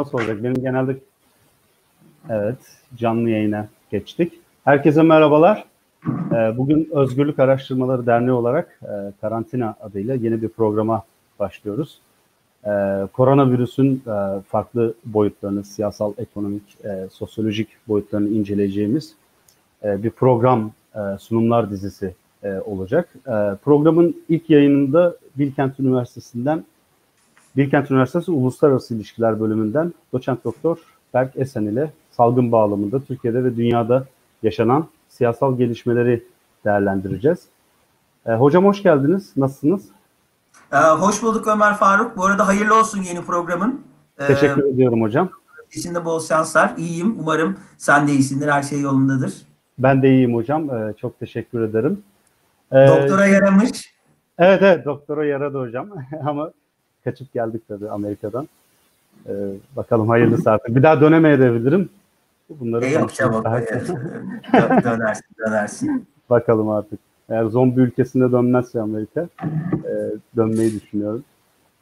nasıl olacak? Benim genelde evet canlı yayına geçtik. Herkese merhabalar. Ee, bugün Özgürlük Araştırmaları Derneği olarak e, karantina adıyla yeni bir programa başlıyoruz. Ee, koronavirüsün e, farklı boyutlarını, siyasal, ekonomik, e, sosyolojik boyutlarını inceleyeceğimiz bir program sunumlar dizisi olacak. Programın ilk yayınında Bilkent Üniversitesi'nden Bilkent Üniversitesi Uluslararası İlişkiler Bölümünden doçent doktor Berk Esen ile salgın bağlamında Türkiye'de ve dünyada yaşanan siyasal gelişmeleri değerlendireceğiz. E, hocam hoş geldiniz. Nasılsınız? Ee, hoş bulduk Ömer Faruk. Bu arada hayırlı olsun yeni programın. Ee, Teşekkür ediyorum hocam. İçinde bol şanslar. İyiyim. Umarım sen de iyisindir. Her şey yolundadır. Ben de iyiyim hocam. Ee, çok teşekkür ederim. Ee, doktora yaramış. Evet evet doktora yaradı hocam. Ama kaçıp geldik tabii Amerika'dan. Ee, bakalım hayırlısı artık. Bir daha dönemeyebilirim. Bunları e yok çabuk. dönersin, dönersin. Bakalım artık. Eğer zombi ülkesinde dönmezse Amerika e, dönmeyi düşünüyorum.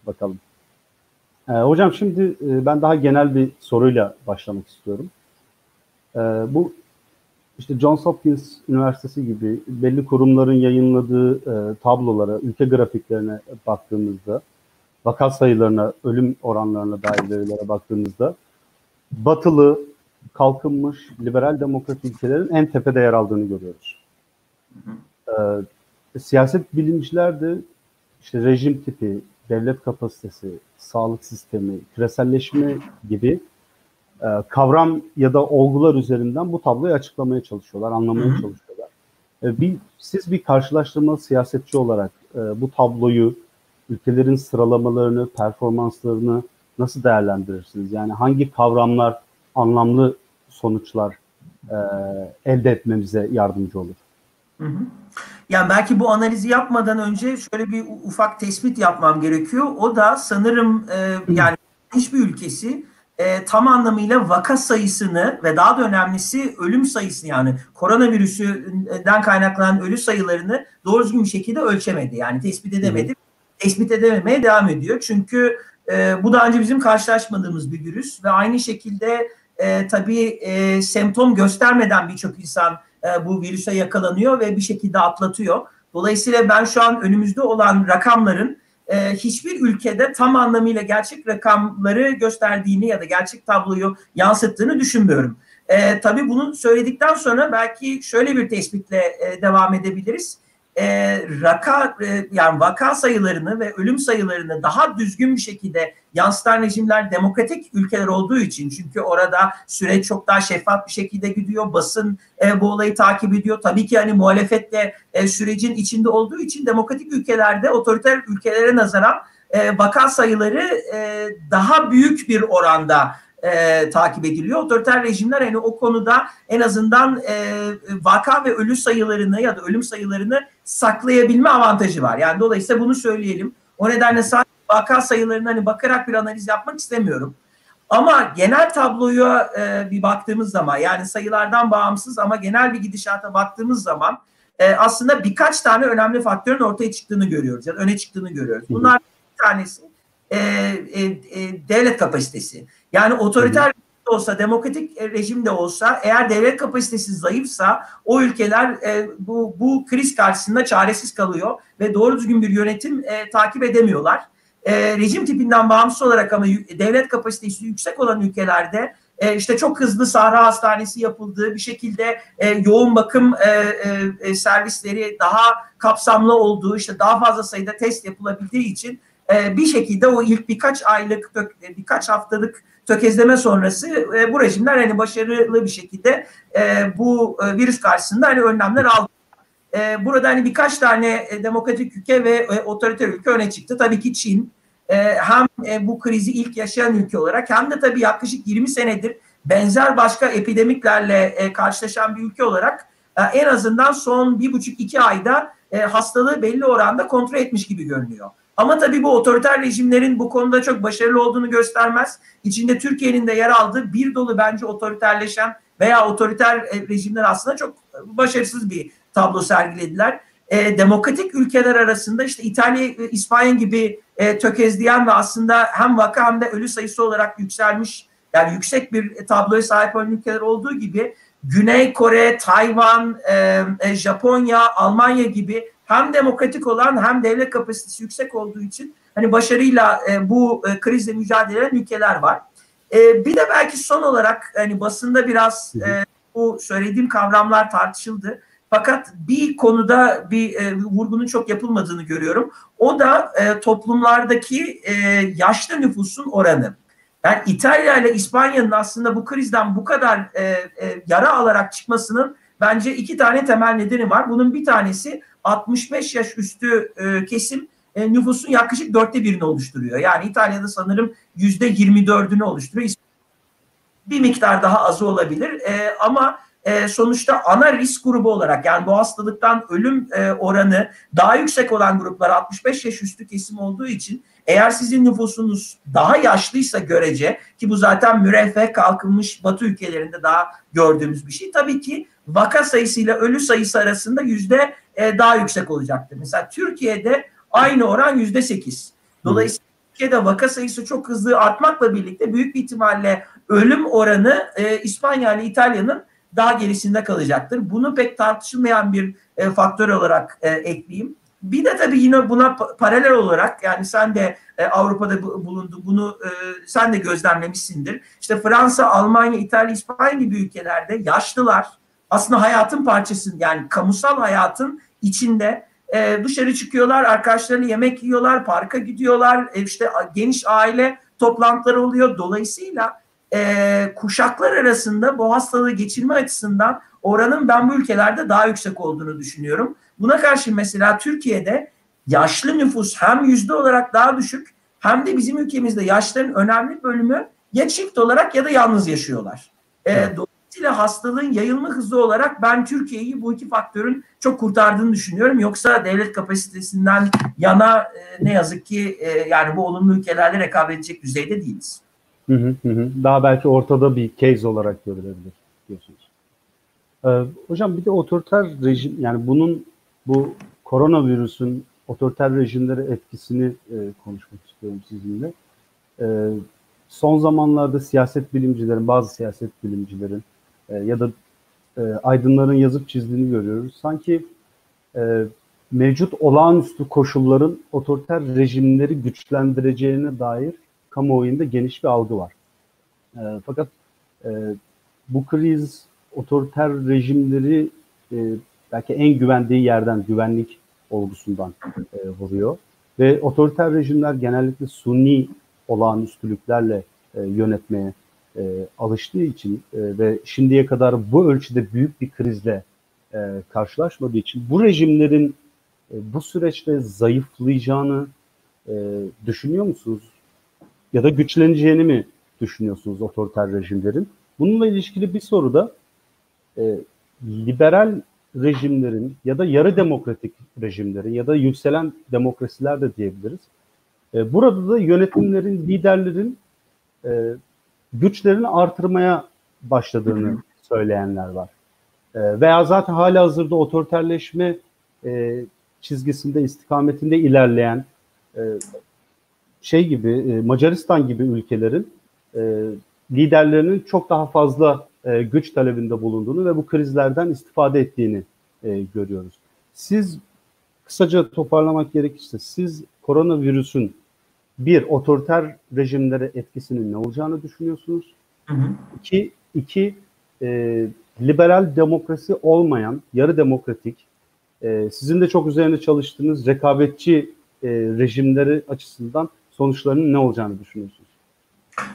Bakalım. E, hocam şimdi e, ben daha genel bir soruyla başlamak istiyorum. E, bu işte Johns Hopkins Üniversitesi gibi belli kurumların yayınladığı e, tablolara, ülke grafiklerine baktığımızda vaka sayılarına, ölüm oranlarına dair verilere baktığımızda batılı, kalkınmış, liberal demokrat ülkelerin en tepede yer aldığını görüyoruz. Ee, siyaset bilimciler de işte rejim tipi, devlet kapasitesi, sağlık sistemi, küreselleşme gibi e, kavram ya da olgular üzerinden bu tabloyu açıklamaya çalışıyorlar, anlamaya hı hı. çalışıyorlar. E, bir, siz bir karşılaştırma siyasetçi olarak e, bu tabloyu ülkelerin sıralamalarını, performanslarını nasıl değerlendirirsiniz? Yani hangi kavramlar anlamlı sonuçlar e, elde etmemize yardımcı olur? Hı hı. Yani belki bu analizi yapmadan önce şöyle bir ufak tespit yapmam gerekiyor. O da sanırım e, yani hiçbir ülkesi e, tam anlamıyla vaka sayısını ve daha da önemlisi ölüm sayısını yani koronavirüsünden kaynaklanan ölü sayılarını doğru düzgün bir şekilde ölçemedi. Yani tespit edemedi. Hı tespit edememeye devam ediyor. Çünkü e, bu daha önce bizim karşılaşmadığımız bir virüs ve aynı şekilde e, tabii e, semptom göstermeden birçok insan e, bu virüse yakalanıyor ve bir şekilde atlatıyor. Dolayısıyla ben şu an önümüzde olan rakamların e, hiçbir ülkede tam anlamıyla gerçek rakamları gösterdiğini ya da gerçek tabloyu yansıttığını düşünmüyorum. E, tabii bunu söyledikten sonra belki şöyle bir tespitle e, devam edebiliriz e, raka e, yani vaka sayılarını ve ölüm sayılarını daha düzgün bir şekilde yansıtan rejimler demokratik ülkeler olduğu için çünkü orada süreç çok daha şeffaf bir şekilde gidiyor. Basın e, bu olayı takip ediyor. Tabii ki hani muhalefetle e, sürecin içinde olduğu için demokratik ülkelerde otoriter ülkelere nazaran e, vaka sayıları e, daha büyük bir oranda e, takip ediliyor. Otoriter rejimler hani o konuda en azından e, vaka ve ölü sayılarını ya da ölüm sayılarını saklayabilme avantajı var. Yani dolayısıyla bunu söyleyelim. O nedenle sadece vaka sayılarını hani bakarak bir analiz yapmak istemiyorum. Ama genel tabloya e, bir baktığımız zaman yani sayılardan bağımsız ama genel bir gidişata baktığımız zaman e, aslında birkaç tane önemli faktörün ortaya çıktığını görüyoruz. Yani öne çıktığını görüyoruz. Bunlar bir tanesi e, e, e, devlet kapasitesi. Yani otoriter de olsa, demokratik rejim de olsa eğer devlet kapasitesi zayıfsa o ülkeler e, bu, bu kriz karşısında çaresiz kalıyor ve doğru düzgün bir yönetim e, takip edemiyorlar. E, rejim tipinden bağımsız olarak ama devlet kapasitesi yüksek olan ülkelerde e, işte çok hızlı Sahra Hastanesi yapıldığı bir şekilde e, yoğun bakım e, e, e servisleri daha kapsamlı olduğu işte daha fazla sayıda test yapılabildiği için e, bir şekilde o ilk birkaç aylık birkaç haftalık tökezleme sonrası e, bu rejimler hani başarılı bir şekilde e, bu e, virüs karşısında hani önlemler aldı. E, burada hani birkaç tane e, demokratik ülke ve e, otoriter ülke öne çıktı. Tabii ki Çin e, hem e, bu krizi ilk yaşayan ülke olarak hem de tabii yaklaşık 20 senedir benzer başka epidemiklerle e, karşılaşan bir ülke olarak e, en azından son bir buçuk iki ayda e, hastalığı belli oranda kontrol etmiş gibi görünüyor. Ama tabii bu otoriter rejimlerin bu konuda çok başarılı olduğunu göstermez. İçinde Türkiye'nin de yer aldığı bir dolu bence otoriterleşen veya otoriter e, rejimler aslında çok başarısız bir tablo sergilediler. E, demokratik ülkeler arasında işte İtalya, e, İspanya gibi e, tökezleyen ve aslında hem vaka hem de ölü sayısı olarak yükselmiş yani yüksek bir tabloya sahip olan ülkeler olduğu gibi Güney Kore, Tayvan, e, e, Japonya, Almanya gibi hem demokratik olan hem devlet kapasitesi yüksek olduğu için hani başarıyla e, bu e, krizle mücadele eden ülkeler var. E, bir de belki son olarak hani basında biraz e, bu söylediğim kavramlar tartışıldı. Fakat bir konuda bir e, vurgunun çok yapılmadığını görüyorum. O da e, toplumlardaki e, yaşlı nüfusun oranı. Yani İtalya ile İspanya'nın aslında bu krizden bu kadar e, e, yara alarak çıkmasının bence iki tane temel nedeni var. Bunun bir tanesi 65 yaş üstü e, kesim e, nüfusun yaklaşık dörtte birini oluşturuyor. Yani İtalya'da sanırım yüzde 24'ünü oluşturuyor. Bir miktar daha azı olabilir e, ama e, sonuçta ana risk grubu olarak yani bu hastalıktan ölüm e, oranı daha yüksek olan gruplar 65 yaş üstü kesim olduğu için eğer sizin nüfusunuz daha yaşlıysa görece ki bu zaten müreffeh kalkınmış batı ülkelerinde daha gördüğümüz bir şey. Tabii ki vaka sayısıyla ölü sayısı arasında yüzde e, daha yüksek olacaktır. Mesela Türkiye'de aynı oran yüzde sekiz. Dolayısıyla Türkiye'de vaka sayısı çok hızlı artmakla birlikte büyük bir ihtimalle ölüm oranı e, İspanya ile İtalya'nın daha gerisinde kalacaktır. Bunu pek tartışılmayan bir e, faktör olarak e, ekleyeyim. Bir de tabii yine buna paralel olarak yani sen de e, Avrupa'da bulundun bunu e, sen de gözlemlemişsindir. İşte Fransa, Almanya, İtalya, İspanya gibi ülkelerde yaşlılar aslında hayatın parçası yani kamusal hayatın içinde e, dışarı çıkıyorlar, arkadaşlarıyla yemek yiyorlar, parka gidiyorlar, e, işte geniş aile toplantıları oluyor. Dolayısıyla e, kuşaklar arasında bu hastalığı geçirme açısından oranın ben bu ülkelerde daha yüksek olduğunu düşünüyorum. Buna karşı mesela Türkiye'de yaşlı nüfus hem yüzde olarak daha düşük hem de bizim ülkemizde yaşların önemli bölümü ya çift olarak ya da yalnız yaşıyorlar. E, evet. dolayısıyla hastalığın yayılma hızı olarak ben Türkiye'yi bu iki faktörün çok kurtardığını düşünüyorum. Yoksa devlet kapasitesinden yana e, ne yazık ki e, yani bu olumlu ülkelerle rekabet edecek düzeyde değiliz. Hı hı hı. Daha belki ortada bir case olarak görülebilir diyorsunuz. Ee, hocam bir de otoriter rejim yani bunun bu koronavirüsün otoriter rejimlere etkisini e, konuşmak istiyorum sizinle. E, son zamanlarda siyaset bilimcilerin, bazı siyaset bilimcilerin e, ya da e, aydınların yazıp çizdiğini görüyoruz. Sanki e, mevcut olağanüstü koşulların otoriter rejimleri güçlendireceğine dair kamuoyunda geniş bir algı var. E, fakat e, bu kriz otoriter rejimleri e, belki en güvendiği yerden, güvenlik olgusundan e, vuruyor. Ve otoriter rejimler genellikle suni olağanüstülüklerle e, yönetmeye e, alıştığı için e, ve şimdiye kadar bu ölçüde büyük bir krizle e, karşılaşmadığı için bu rejimlerin e, bu süreçte zayıflayacağını e, düşünüyor musunuz? Ya da güçleneceğini mi düşünüyorsunuz otoriter rejimlerin? Bununla ilişkili bir soru da e, liberal rejimlerin ya da yarı demokratik rejimlerin ya da yükselen demokrasiler de diyebiliriz. E, burada da yönetimlerin, liderlerin e, güçlerini artırmaya başladığını söyleyenler var. E, veya zaten hala hazırda otoriterleşme e, çizgisinde, istikametinde ilerleyen e, şey gibi, e, Macaristan gibi ülkelerin e, liderlerinin çok daha fazla e, güç talebinde bulunduğunu ve bu krizlerden istifade ettiğini görüyoruz. Siz kısaca toparlamak gerekirse siz koronavirüsün bir otoriter rejimlere etkisinin ne olacağını düşünüyorsunuz? Hı hı. İki, iki e, liberal demokrasi olmayan, yarı demokratik, e, sizin de çok üzerine çalıştığınız rekabetçi e, rejimleri açısından sonuçlarının ne olacağını düşünüyorsunuz?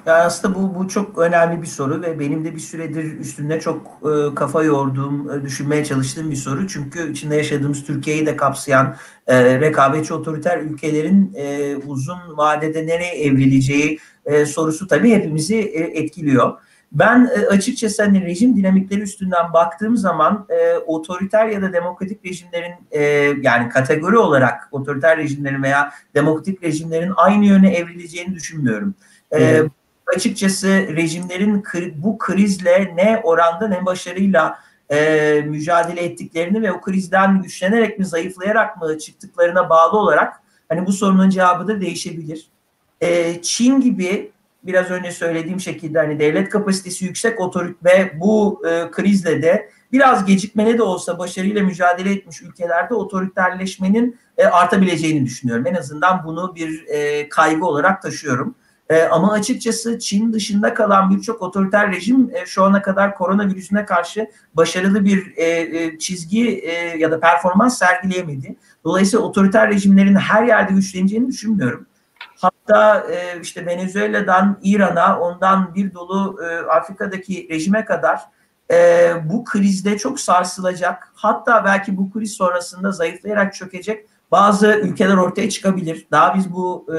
Ya aslında bu, bu çok önemli bir soru ve benim de bir süredir üstünde çok e, kafa yorduğum, e, düşünmeye çalıştığım bir soru. Çünkü içinde yaşadığımız Türkiye'yi de kapsayan e, rekabetçi otoriter ülkelerin e, uzun vadede nereye evrileceği e, sorusu tabii hepimizi e, etkiliyor. Ben e, açıkçası hani rejim dinamikleri üstünden baktığım zaman e, otoriter ya da demokratik rejimlerin e, yani kategori olarak otoriter rejimlerin veya demokratik rejimlerin aynı yöne evrileceğini düşünmüyorum. E, açıkçası rejimlerin bu krizle ne oranda ne başarıyla e, mücadele ettiklerini ve o krizden güçlenerek mi zayıflayarak mı çıktıklarına bağlı olarak hani bu sorunun cevabı da değişebilir. E, Çin gibi biraz önce söylediğim şekilde hani devlet kapasitesi yüksek otorit ve bu e, krizle de biraz gecikmeli de olsa başarıyla mücadele etmiş ülkelerde otoriterleşmenin e, artabileceğini düşünüyorum. En azından bunu bir e, kaygı olarak taşıyorum. E, ama açıkçası Çin dışında kalan birçok otoriter rejim e, şu ana kadar koronavirüsüne karşı başarılı bir e, e, çizgi e, ya da performans sergileyemedi. Dolayısıyla otoriter rejimlerin her yerde güçleneceğini düşünmüyorum. Hatta e, işte Venezuela'dan İran'a, ondan bir dolu e, Afrika'daki rejime kadar e, bu krizde çok sarsılacak. Hatta belki bu kriz sonrasında zayıflayarak çökecek bazı ülkeler ortaya çıkabilir. Daha biz bu e,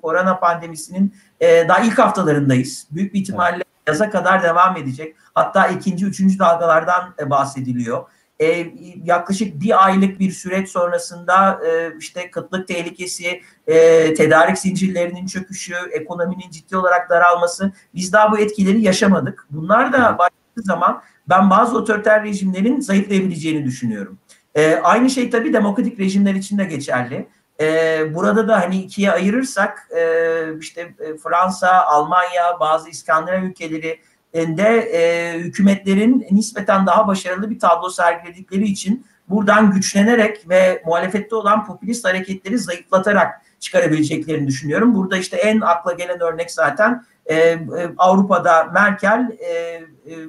korona pandemisinin e, daha ilk haftalarındayız. Büyük bir ihtimalle yaza kadar devam edecek. Hatta ikinci, üçüncü dalgalardan e, bahsediliyor. E, yaklaşık bir aylık bir süreç sonrasında e, işte kıtlık tehlikesi, e, tedarik zincirlerinin çöküşü, ekonominin ciddi olarak daralması biz daha bu etkileri yaşamadık. Bunlar da başladığı zaman ben bazı otoriter rejimlerin zayıflayabileceğini düşünüyorum. E, aynı şey tabii demokratik rejimler için de geçerli. E, burada da hani ikiye ayırırsak e, işte e, Fransa, Almanya, bazı İskandinav ülkeleri de e, hükümetlerin nispeten daha başarılı bir tablo sergiledikleri için buradan güçlenerek ve muhalefette olan popülist hareketleri zayıflatarak çıkarabileceklerini düşünüyorum. Burada işte en akla gelen örnek zaten e, e, Avrupa'da Merkel, e, e,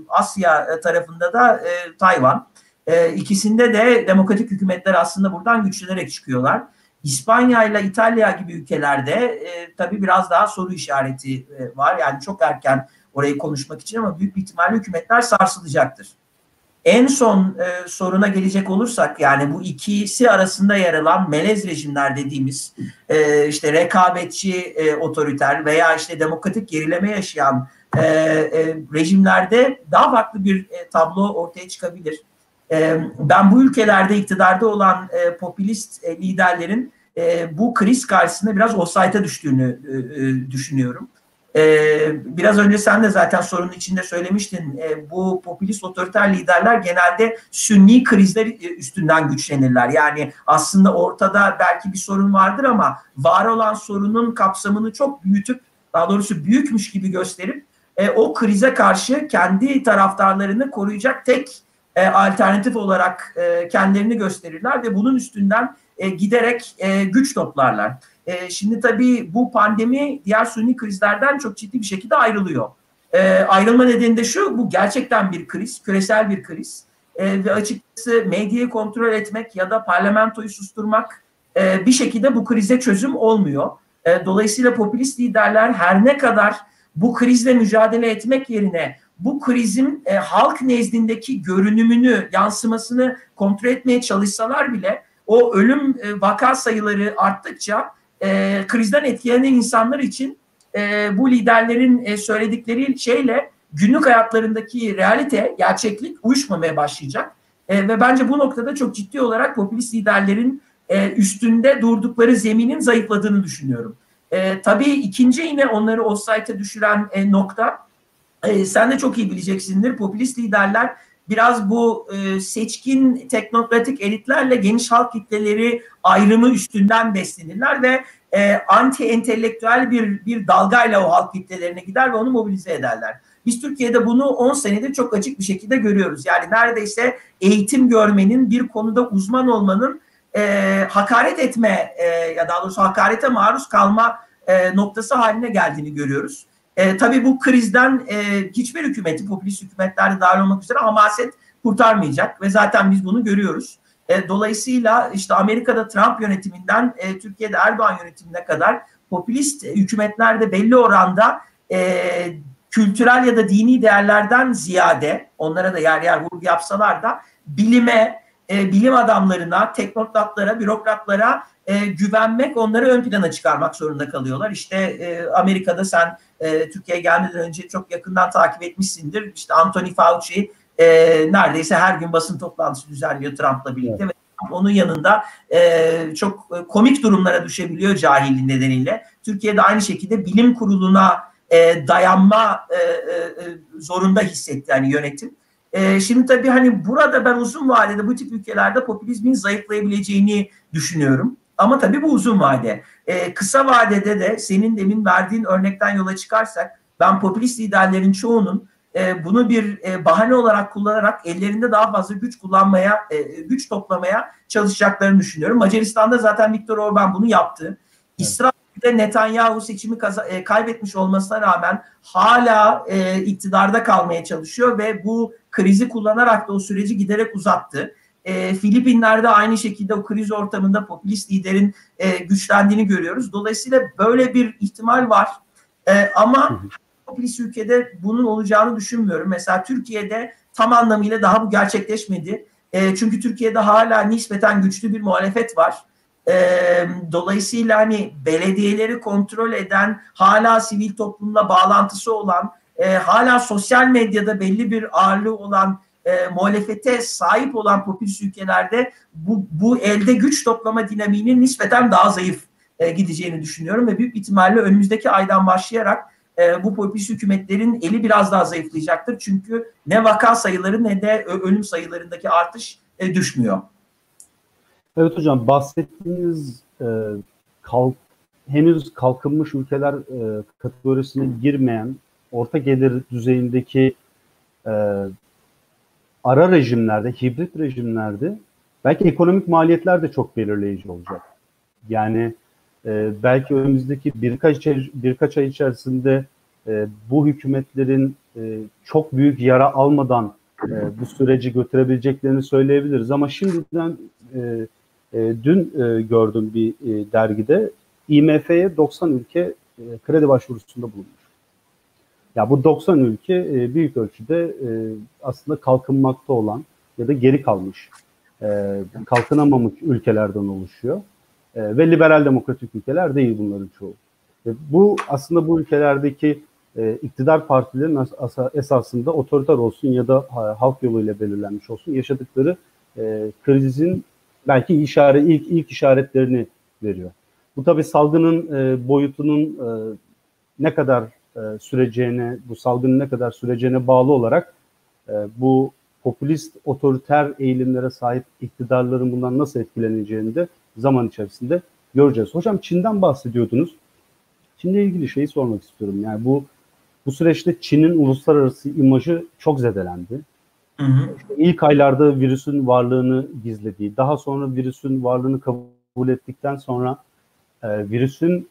Asya tarafında da e, Tayvan. E, ikisinde de demokratik hükümetler aslında buradan güçlenerek çıkıyorlar. İspanya ile İtalya gibi ülkelerde e, tabii biraz daha soru işareti e, var. Yani çok erken orayı konuşmak için ama büyük bir ihtimalle hükümetler sarsılacaktır. En son e, soruna gelecek olursak yani bu ikisi arasında yer alan melez rejimler dediğimiz e, işte rekabetçi e, otoriter veya işte demokratik gerileme yaşayan e, e, rejimlerde daha farklı bir e, tablo ortaya çıkabilir. E, ben bu ülkelerde iktidarda olan e, popülist e, liderlerin e, bu kriz karşısında biraz offside'a düştüğünü e, e, düşünüyorum. Ee, biraz önce sen de zaten sorunun içinde söylemiştin. Ee, bu popülist otoriter liderler genelde sünni krizler üstünden güçlenirler. Yani aslında ortada belki bir sorun vardır ama var olan sorunun kapsamını çok büyütüp daha doğrusu büyükmüş gibi gösterip e, o krize karşı kendi taraftarlarını koruyacak tek e, alternatif olarak e, kendilerini gösterirler ve bunun üstünden giderek güç toplarlar. E, şimdi tabii bu pandemi diğer suni krizlerden çok ciddi bir şekilde ayrılıyor. E, ayrılma nedeni de şu, bu gerçekten bir kriz, küresel bir kriz. E, ve açıkçası medyayı kontrol etmek ya da parlamentoyu susturmak e, bir şekilde bu krize çözüm olmuyor. E, dolayısıyla popülist liderler her ne kadar bu krizle mücadele etmek yerine bu krizin e, halk nezdindeki görünümünü, yansımasını kontrol etmeye çalışsalar bile o ölüm e, vaka sayıları arttıkça e, krizden etkilenen insanlar için e, bu liderlerin e, söyledikleri şeyle günlük hayatlarındaki realite, gerçeklik uyuşmamaya başlayacak. E, ve bence bu noktada çok ciddi olarak popülist liderlerin e, üstünde durdukları zeminin zayıfladığını düşünüyorum. E, tabii ikinci yine onları o site'e düşüren e, nokta, e, sen de çok iyi bileceksindir, popülist liderler biraz bu e, seçkin teknokratik elitlerle geniş halk kitleleri ayrımı üstünden beslenirler ve e, anti entelektüel bir bir dalgayla o halk kitlelerine gider ve onu mobilize ederler. Biz Türkiye'de bunu 10 senedir çok açık bir şekilde görüyoruz. Yani neredeyse eğitim görmenin, bir konuda uzman olmanın e, hakaret etme e, ya daha doğrusu hakarete maruz kalma e, noktası haline geldiğini görüyoruz. E, tabii bu krizden e, hiçbir hükümeti, popülist hükümetler de dahil olmak üzere hamaset kurtarmayacak ve zaten biz bunu görüyoruz. E, dolayısıyla işte Amerika'da Trump yönetiminden e, Türkiye'de Erdoğan yönetimine kadar popülist hükümetlerde belli oranda e, kültürel ya da dini değerlerden ziyade onlara da yer yer vurgu yapsalar da bilime, e, bilim adamlarına, teknokratlara, bürokratlara e, güvenmek, onları ön plana çıkarmak zorunda kalıyorlar. İşte e, Amerika'da sen e, Türkiye'ye gelmeden önce çok yakından takip etmişsindir. İşte Anthony Fauci e, neredeyse her gün basın toplantısı düzenliyor Trump'la birlikte evet. ve onun yanında e, çok komik durumlara düşebiliyor cahilliği nedeniyle. Türkiye'de aynı şekilde bilim kuruluna e, dayanma e, e, zorunda hissetti yani yönetim. E, şimdi tabii hani burada ben uzun vadede bu tip ülkelerde popülizmin zayıflayabileceğini düşünüyorum. Ama tabii bu uzun vade. E, kısa vadede de senin demin verdiğin örnekten yola çıkarsak ben popülist liderlerin çoğunun e, bunu bir e, bahane olarak kullanarak ellerinde daha fazla güç kullanmaya, e, güç toplamaya çalışacaklarını düşünüyorum. Macaristan'da zaten Viktor Orban bunu yaptı. Evet. İsrail'de Netanyahu seçimi kaza- kaybetmiş olmasına rağmen hala iktidarda kalmaya çalışıyor ve bu krizi kullanarak da o süreci giderek uzattı. E, Filipinler'de aynı şekilde o kriz ortamında popülist liderin e, güçlendiğini görüyoruz. Dolayısıyla böyle bir ihtimal var. E, ama popülist ülkede bunun olacağını düşünmüyorum. Mesela Türkiye'de tam anlamıyla daha bu gerçekleşmedi. E, çünkü Türkiye'de hala nispeten güçlü bir muhalefet var. E, dolayısıyla hani belediyeleri kontrol eden, hala sivil toplumla bağlantısı olan, e, hala sosyal medyada belli bir ağırlığı olan e, muhalefete sahip olan popülist ülkelerde bu, bu elde güç toplama dinamiğinin nispeten daha zayıf e, gideceğini düşünüyorum ve büyük ihtimalle önümüzdeki aydan başlayarak e, bu popülist hükümetlerin eli biraz daha zayıflayacaktır. Çünkü ne vaka sayıları ne de ölüm sayılarındaki artış e, düşmüyor. Evet hocam bahsettiğiniz e, kalk, henüz kalkınmış ülkeler e, kategorisine girmeyen orta gelir düzeyindeki e, ara rejimlerde, hibrit rejimlerde belki ekonomik maliyetler de çok belirleyici olacak. Yani e, belki önümüzdeki birkaç birkaç ay içerisinde e, bu hükümetlerin e, çok büyük yara almadan e, bu süreci götürebileceklerini söyleyebiliriz. Ama şimdiden e, e, dün e, gördüm bir e, dergide IMF'ye 90 ülke e, kredi başvurusunda bulunmuş. Ya bu 90 ülke e, büyük ölçüde e, aslında kalkınmakta olan ya da geri kalmış, e, kalkınamamış ülkelerden oluşuyor. Ve liberal demokratik ülkeler değil bunların çoğu. Bu aslında bu ülkelerdeki iktidar partilerin as, as, esasında otoriter olsun ya da ha, halk yoluyla belirlenmiş olsun yaşadıkları krizin belki işaret ilk ilk işaretlerini veriyor. Bu tabii salgının boyutunun ne kadar e, süreceğine, bu salgının ne kadar süreceğine bağlı olarak e, bu popülist otoriter eğilimlere sahip iktidarların bundan nasıl etkileneceğini de zaman içerisinde göreceğiz. Hocam Çin'den bahsediyordunuz. Çin'le ilgili şeyi sormak istiyorum. Yani bu bu süreçte Çin'in uluslararası imajı çok zedelendi. Hı hı. İşte ilk aylarda virüsün varlığını gizlediği, daha sonra virüsün varlığını kabul ettikten sonra e, virüsün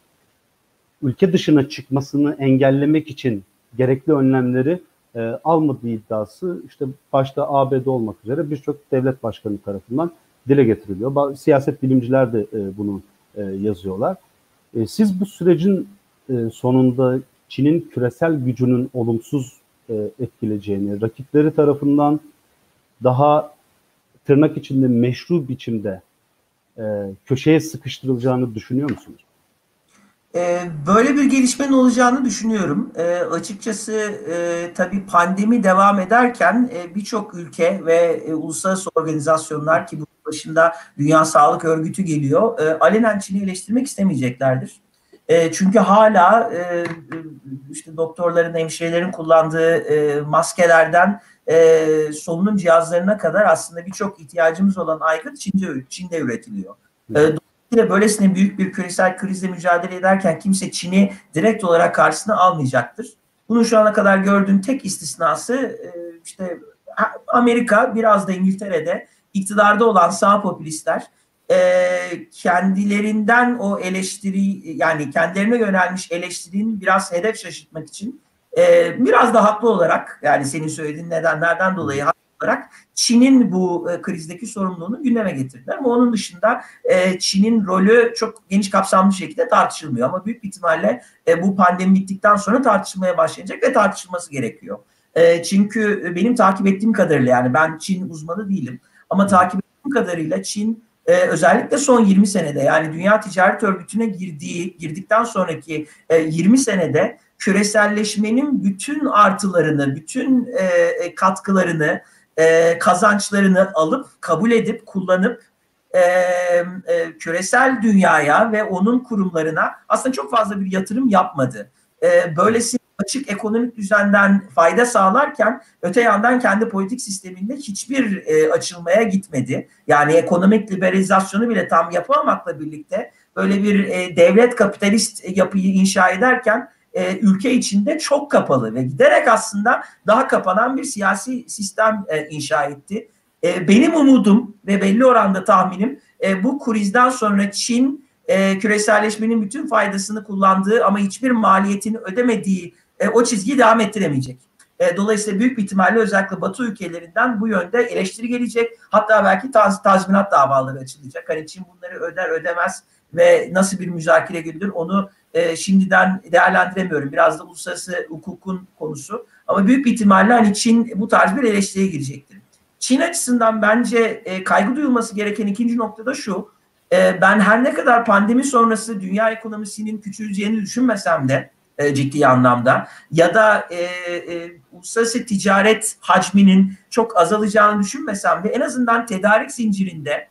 ülke dışına çıkmasını engellemek için gerekli önlemleri e, almadığı iddiası işte başta ABD olmak üzere birçok devlet başkanı tarafından dile getiriliyor. Bazı siyaset bilimciler de e, bunu e, yazıyorlar. E, siz bu sürecin e, sonunda Çin'in küresel gücünün olumsuz e, etkileyeceğini, rakipleri tarafından daha tırnak içinde meşru biçimde e, köşeye sıkıştırılacağını düşünüyor musunuz? Ee, böyle bir gelişmenin olacağını düşünüyorum. E, açıkçası e, tabii pandemi devam ederken e, birçok ülke ve e, uluslararası organizasyonlar ki bu başında Dünya Sağlık Örgütü geliyor, alenen Çin'i eleştirmek istemeyeceklerdir. Çünkü hala işte doktorların, hemşirelerin kullandığı maskelerden solunum cihazlarına kadar aslında birçok ihtiyacımız olan aygıt Çin'de, Çin'de üretiliyor. E, Dolayısıyla böylesine büyük bir küresel krizle mücadele ederken kimse Çin'i direkt olarak karşısına almayacaktır. Bunun şu ana kadar gördüğüm tek istisnası e, işte Amerika biraz da İngiltere'de iktidarda olan sağ popülistler e, kendilerinden o eleştiri yani kendilerine yönelmiş eleştirinin biraz hedef şaşırtmak için e, biraz da haklı olarak yani senin söylediğin nedenlerden dolayı olarak Çin'in bu e, krizdeki sorumluluğunu gündeme getirdiler. Ama onun dışında e, Çin'in rolü çok geniş kapsamlı şekilde tartışılmıyor. Ama büyük bir ihtimalle e, bu pandemi bittikten sonra tartışılmaya başlayacak ve tartışılması gerekiyor. E, çünkü benim takip ettiğim kadarıyla yani ben Çin uzmanı değilim. Ama takip ettiğim kadarıyla Çin e, özellikle son 20 senede yani Dünya Ticaret Örgütü'ne girdiği girdikten sonraki e, 20 senede küreselleşmenin bütün artılarını, bütün e, e katkılarını e, kazançlarını alıp kabul edip kullanıp e, e, küresel dünyaya ve onun kurumlarına aslında çok fazla bir yatırım yapmadı. E, böylesi açık ekonomik düzenden fayda sağlarken öte yandan kendi politik sisteminde hiçbir e, açılmaya gitmedi. Yani ekonomik liberalizasyonu bile tam yapamamakla birlikte böyle bir e, devlet kapitalist yapıyı inşa ederken e, ülke içinde çok kapalı ve giderek aslında daha kapanan bir siyasi sistem e, inşa etti. E, benim umudum ve belli oranda tahminim e, bu krizden sonra Çin e, küreselleşmenin bütün faydasını kullandığı ama hiçbir maliyetini ödemediği e, o çizgiyi devam ettiremeyecek. E, dolayısıyla büyük bir ihtimalle özellikle Batı ülkelerinden bu yönde eleştiri gelecek. Hatta belki taz, tazminat davaları açılacak. Hani Çin bunları öder ödemez ve nasıl bir müzakere gündür onu e, şimdiden değerlendiremiyorum. Biraz da uluslararası hukukun konusu. Ama büyük bir ihtimalle hani Çin bu tarz bir eleştiriye girecektir. Çin açısından bence e, kaygı duyulması gereken ikinci nokta da şu. E, ben her ne kadar pandemi sonrası dünya ekonomisinin küçüleceğini düşünmesem de e, ciddi anlamda ya da e, e, uluslararası ticaret hacminin çok azalacağını düşünmesem de en azından tedarik zincirinde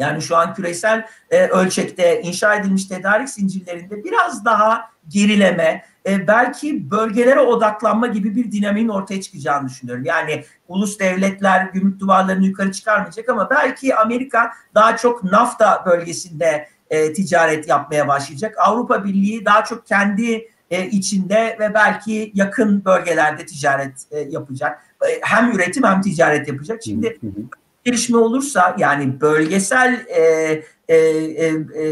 yani şu an küresel e, ölçekte inşa edilmiş tedarik zincirlerinde biraz daha gerileme, e, belki bölgelere odaklanma gibi bir dinamiğin ortaya çıkacağını düşünüyorum. Yani ulus devletler gümrük duvarlarını yukarı çıkarmayacak ama belki Amerika daha çok NAFTA bölgesinde e, ticaret yapmaya başlayacak. Avrupa Birliği daha çok kendi e, içinde ve belki yakın bölgelerde ticaret e, yapacak. E, hem üretim hem ticaret yapacak. Şimdi gelişme olursa yani bölgesel e, e, e, e,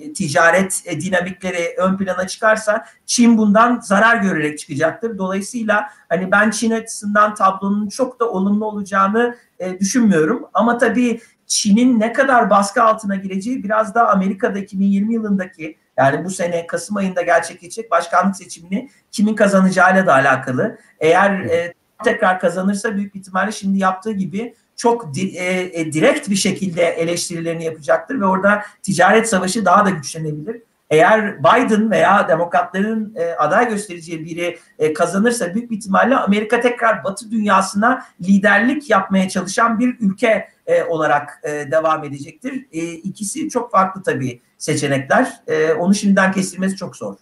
e, ticaret e, dinamikleri ön plana çıkarsa Çin bundan zarar görerek çıkacaktır. Dolayısıyla hani ben Çin açısından tablonun çok da olumlu olacağını e, düşünmüyorum. Ama tabii Çin'in ne kadar baskı altına gireceği biraz da Amerika'da 2020 yılındaki yani bu sene Kasım ayında gerçekleşecek başkanlık seçimini kimin kazanacağıyla da alakalı. Eğer e, tekrar kazanırsa büyük ihtimalle şimdi yaptığı gibi çok di, e, e, direkt bir şekilde eleştirilerini yapacaktır ve orada ticaret savaşı daha da güçlenebilir. Eğer Biden veya demokratların e, aday göstereceği biri e, kazanırsa büyük bir ihtimalle Amerika tekrar Batı dünyasına liderlik yapmaya çalışan bir ülke e, olarak e, devam edecektir. E, ikisi çok farklı tabii seçenekler. E, onu şimdiden kestirmesi çok zor.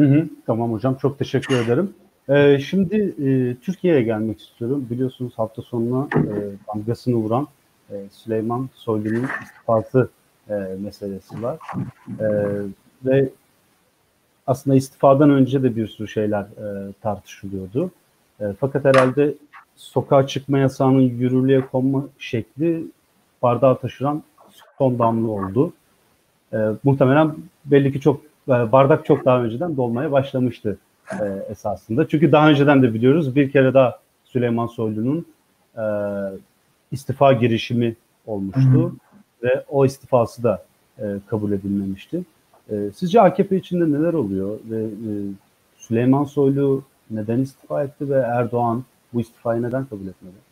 Hı hı, tamam hocam çok teşekkür ederim. Ee, şimdi e, Türkiye'ye gelmek istiyorum. Biliyorsunuz hafta sonuna e, damgasını vuran e, Süleyman Soylu'nun istifası e, meselesi var. E, ve aslında istifadan önce de bir sürü şeyler e, tartışılıyordu. E, fakat herhalde sokağa çıkma yasağının yürürlüğe konma şekli bardağı taşıran son damla oldu. E, muhtemelen belli ki çok e, bardak çok daha önceden dolmaya başlamıştı e, esasında. Çünkü daha önceden de biliyoruz bir kere daha Süleyman Soylu'nun e, istifa girişimi olmuştu hı hı. ve o istifası da e, kabul edilmemişti. E, sizce AKP içinde neler oluyor ve e, Süleyman Soylu neden istifa etti ve Erdoğan bu istifayı neden kabul etmedi?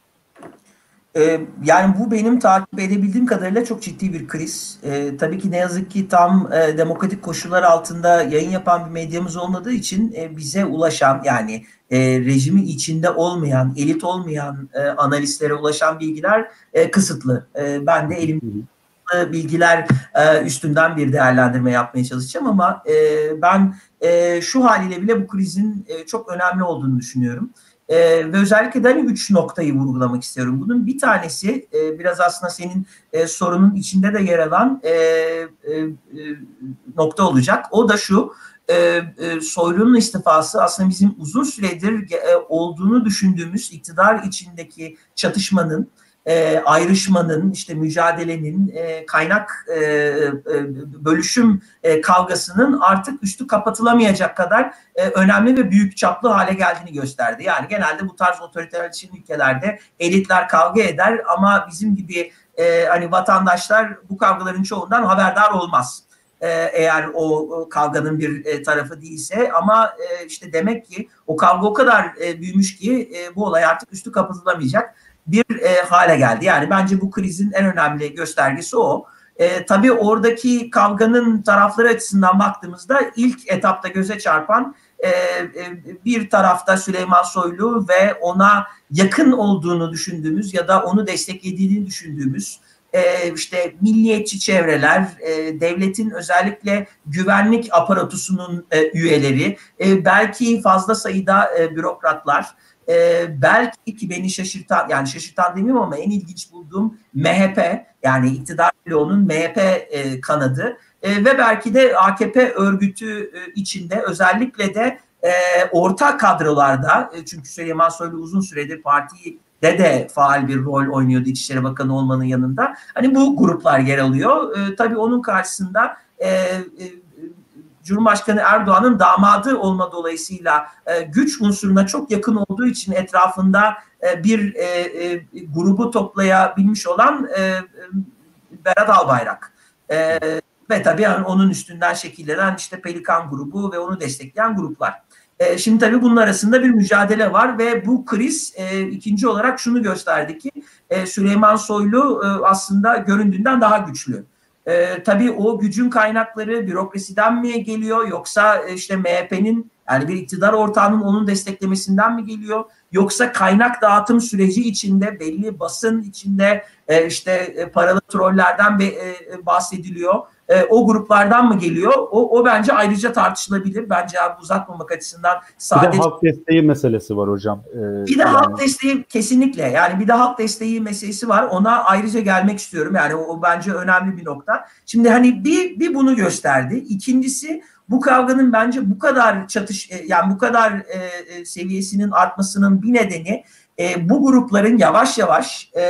Ee, yani bu benim takip edebildiğim kadarıyla çok ciddi bir kriz. Ee, tabii ki ne yazık ki tam e, demokratik koşullar altında yayın yapan bir medyamız olmadığı için e, bize ulaşan yani e, rejimi içinde olmayan, elit olmayan e, analistlere ulaşan bilgiler e, kısıtlı. E, ben de elim bilgiler e, üstünden bir değerlendirme yapmaya çalışacağım ama e, ben e, şu haliyle bile bu krizin e, çok önemli olduğunu düşünüyorum. E, ve özellikle de hani üç noktayı vurgulamak istiyorum. Bunun bir tanesi e, biraz aslında senin e, sorunun içinde de yer alan e, e, e, nokta olacak. O da şu, e, e, Soylu'nun istifası aslında bizim uzun süredir e, olduğunu düşündüğümüz iktidar içindeki çatışmanın, e, ayrışmanın, işte mücadelenin, e, kaynak e, bölüşüm kavgasının artık üstü kapatılamayacak kadar önemli ve büyük çaplı hale geldiğini gösterdi. Yani genelde bu tarz otoriterleşen ülkelerde elitler kavga eder ama bizim gibi hani vatandaşlar bu kavgaların çoğundan haberdar olmaz eğer o kavganın bir tarafı değilse ama işte demek ki o kavga o kadar büyümüş ki bu olay artık üstü kapatılamayacak bir e, hale geldi. Yani bence bu krizin en önemli göstergesi o. E, tabii oradaki kavganın tarafları açısından baktığımızda ilk etapta göze çarpan e, e, bir tarafta Süleyman Soylu ve ona yakın olduğunu düşündüğümüz ya da onu desteklediğini düşündüğümüz e, işte milliyetçi çevreler, e, devletin özellikle güvenlik aparatusunun e, üyeleri, e, belki fazla sayıda e, bürokratlar, e, belki ki beni şaşırtan yani şaşırtan demeyeyim ama en ilginç bulduğum MHP yani iktidar bloğunun MHP e, kanadı e, ve belki de AKP örgütü e, içinde özellikle de e, orta kadrolarda e, çünkü Süleyman Soylu uzun süredir partiyi de de faal bir rol oynuyordu İçişleri Bakanı olmanın yanında. Hani bu gruplar yer alıyor. E, tabii onun karşısında e, Cumhurbaşkanı Erdoğan'ın damadı olma dolayısıyla e, güç unsuruna çok yakın olduğu için etrafında e, bir e, e, grubu toplayabilmiş olan e, e Berat Albayrak. E, ve tabii yani onun üstünden şekillenen işte Pelikan grubu ve onu destekleyen gruplar. E, şimdi tabii bunun arasında bir mücadele var ve bu kriz e, ikinci olarak şunu gösterdi ki e, Süleyman Soylu e, aslında göründüğünden daha güçlü. E, tabii o gücün kaynakları bürokrasiden mi geliyor yoksa e, işte MHP'nin yani bir iktidar ortağının onun desteklemesinden mi geliyor? Yoksa kaynak dağıtım süreci içinde belli basın içinde e, işte e, paralı trollerden be, e, bahsediliyor. E, o gruplardan mı geliyor? O, o bence ayrıca tartışılabilir. Bence abi uzatmamak açısından sadece... Bir de halk desteği meselesi var hocam. Ee, bir de yani... halk desteği kesinlikle. Yani bir de halk desteği meselesi var. Ona ayrıca gelmek istiyorum. Yani o, o bence önemli bir nokta. Şimdi hani bir, bir bunu gösterdi. İkincisi bu kavganın bence bu kadar çatış e, yani bu kadar e, e, seviyesinin artmasının bir nedeni e, bu grupların yavaş yavaş e,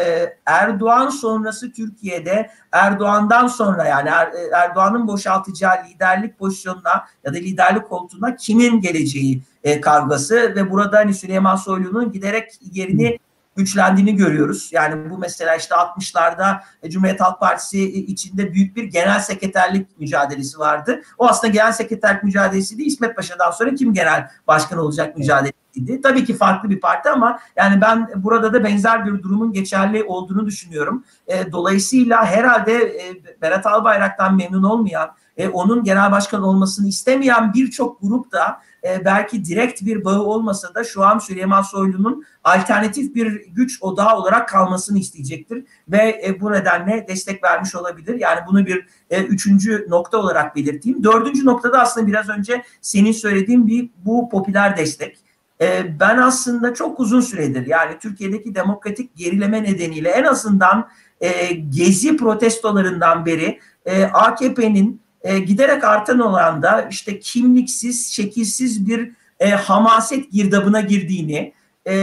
Erdoğan sonrası Türkiye'de Erdoğan'dan sonra yani er, e, Erdoğan'ın boşaltacağı liderlik pozisyonuna ya da liderlik koltuğuna kimin geleceği e, kavgası ve burada hani Süleyman Soylu'nun giderek yerini güçlendiğini görüyoruz. Yani bu mesela işte 60'larda Cumhuriyet Halk Partisi içinde büyük bir genel sekreterlik mücadelesi vardı. O aslında genel sekreterlik mücadelesi değil İsmet Paşa'dan sonra kim genel başkan olacak mücadelesiydi. Tabii ki farklı bir parti ama yani ben burada da benzer bir durumun geçerli olduğunu düşünüyorum. E, dolayısıyla herhalde e, Berat Albayrak'tan memnun olmayan e, onun genel başkan olmasını istemeyen birçok grup da e, belki direkt bir bağı olmasa da şu an Süleyman Soylu'nun alternatif bir güç odağı olarak kalmasını isteyecektir ve e, bu nedenle destek vermiş olabilir. Yani bunu bir e, üçüncü nokta olarak belirteyim. Dördüncü noktada aslında biraz önce senin söylediğin bir bu popüler destek. E, ben aslında çok uzun süredir yani Türkiye'deki demokratik gerileme nedeniyle en azından e, gezi protestolarından beri e, AKP'nin e, giderek artan oranda işte kimliksiz, şekilsiz bir e, hamaset girdabına girdiğini, e,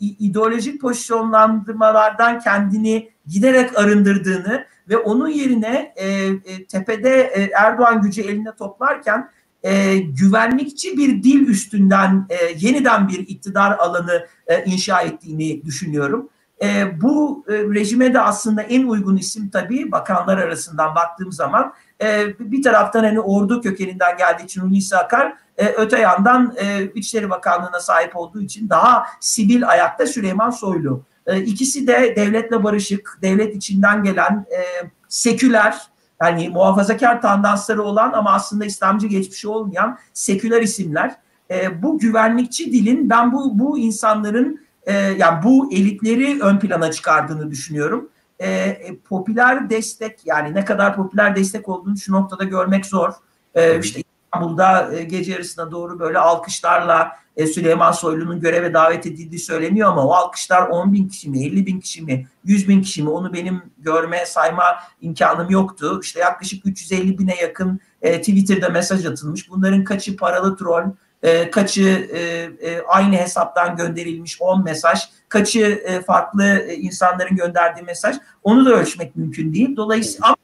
ideolojik pozisyonlandırmalardan kendini giderek arındırdığını ve onun yerine e, e, tepede e, Erdoğan gücü eline toplarken e, güvenlikçi bir dil üstünden e, yeniden bir iktidar alanı e, inşa ettiğini düşünüyorum. E, bu e, rejime de aslında en uygun isim tabii bakanlar arasından baktığım zaman e, bir taraftan hani ordu kökeninden geldiği için Hulusi Akar e, öte yandan e, İçişleri Bakanlığı'na sahip olduğu için daha sivil ayakta Süleyman Soylu. E, ikisi de devletle barışık, devlet içinden gelen e, seküler yani muhafazakar tandansları olan ama aslında İslamcı geçmişi olmayan seküler isimler. E, bu güvenlikçi dilin ben bu bu insanların e, yani bu elitleri ön plana çıkardığını düşünüyorum. E, e, popüler destek yani ne kadar popüler destek olduğunu şu noktada görmek zor. E, işte İstanbul'da e, gece yarısına doğru böyle alkışlarla e, Süleyman Soylu'nun göreve davet edildiği söyleniyor ama o alkışlar 10 bin kişi mi, 50 bin kişi mi, 100 bin kişi mi onu benim görme, sayma imkanım yoktu. İşte yaklaşık 350 bine yakın e, Twitter'da mesaj atılmış. Bunların kaçı paralı troll, e, kaçı e, e, aynı hesaptan gönderilmiş 10 mesaj, kaçı e, farklı e, insanların gönderdiği mesaj onu da ölçmek mümkün değil. Dolayısıyla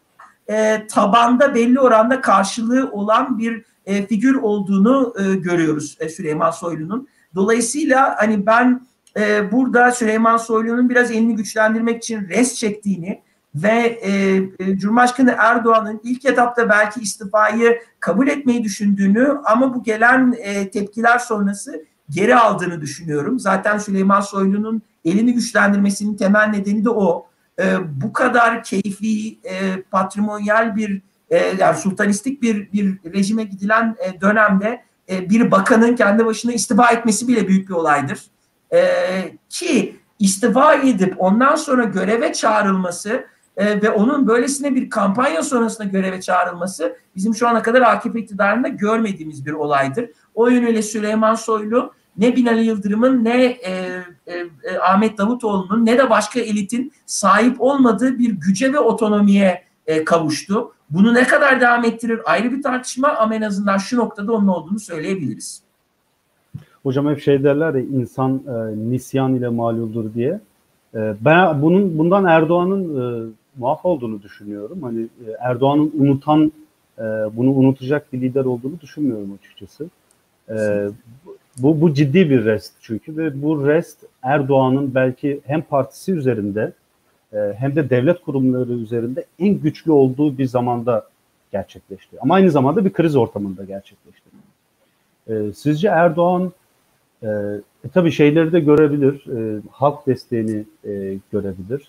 e, tabanda belli oranda karşılığı olan bir e, figür olduğunu e, görüyoruz e, Süleyman Soylu'nun. Dolayısıyla hani ben e, burada Süleyman Soylu'nun biraz elini güçlendirmek için res çektiğini ve e, e, Cumhurbaşkanı Erdoğan'ın ilk etapta belki istifayı kabul etmeyi düşündüğünü ama bu gelen e, tepkiler sonrası geri aldığını düşünüyorum. Zaten Süleyman Soylu'nun elini güçlendirmesinin temel nedeni de o. E, bu kadar keyfi, e, patrimonyal bir e, yani sultanistik bir bir rejime gidilen e, dönemde e, bir bakanın kendi başına istifa etmesi bile büyük bir olaydır. E, ki istifa edip ondan sonra göreve çağrılması e, ve onun böylesine bir kampanya sonrasında göreve çağrılması bizim şu ana kadar AKP iktidarında görmediğimiz bir olaydır. O yönüyle Süleyman Soylu ne Binali Yıldırım'ın ne e, e, e, Ahmet Davutoğlu'nun ne de başka elitin sahip olmadığı bir güce ve otonomiye e, kavuştu. Bunu ne kadar devam ettirir ayrı bir tartışma ama en azından şu noktada onun olduğunu söyleyebiliriz. Hocam hep şey derler ya insan e, nisyan ile maluldur diye. E, ben bunun bundan Erdoğan'ın e, muaf olduğunu düşünüyorum. Hani e, Erdoğan'ın unutan e, bunu unutacak bir lider olduğunu düşünmüyorum açıkçası. E, bu, bu ciddi bir rest çünkü ve bu rest Erdoğan'ın belki hem partisi üzerinde e, hem de devlet kurumları üzerinde en güçlü olduğu bir zamanda gerçekleşti. Ama aynı zamanda bir kriz ortamında gerçekleşti. E, sizce Erdoğan e, e, tabii şeyleri de görebilir, e, halk desteğini e, görebilir.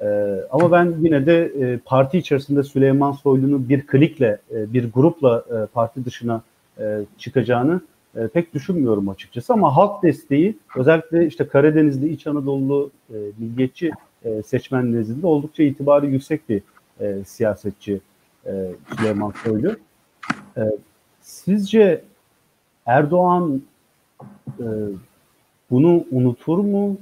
E, ama ben yine de e, parti içerisinde Süleyman Soylu'nun bir klikle, e, bir grupla e, parti dışına e, çıkacağını e, pek düşünmüyorum açıkçası. Ama halk desteği özellikle işte Karadenizli, İç Anadolu e, milliyetçi e, seçmen nezdinde oldukça itibarı yüksek bir e, siyasetçi e, Süleyman Soylu. E, sizce Erdoğan e, bunu unutur mu?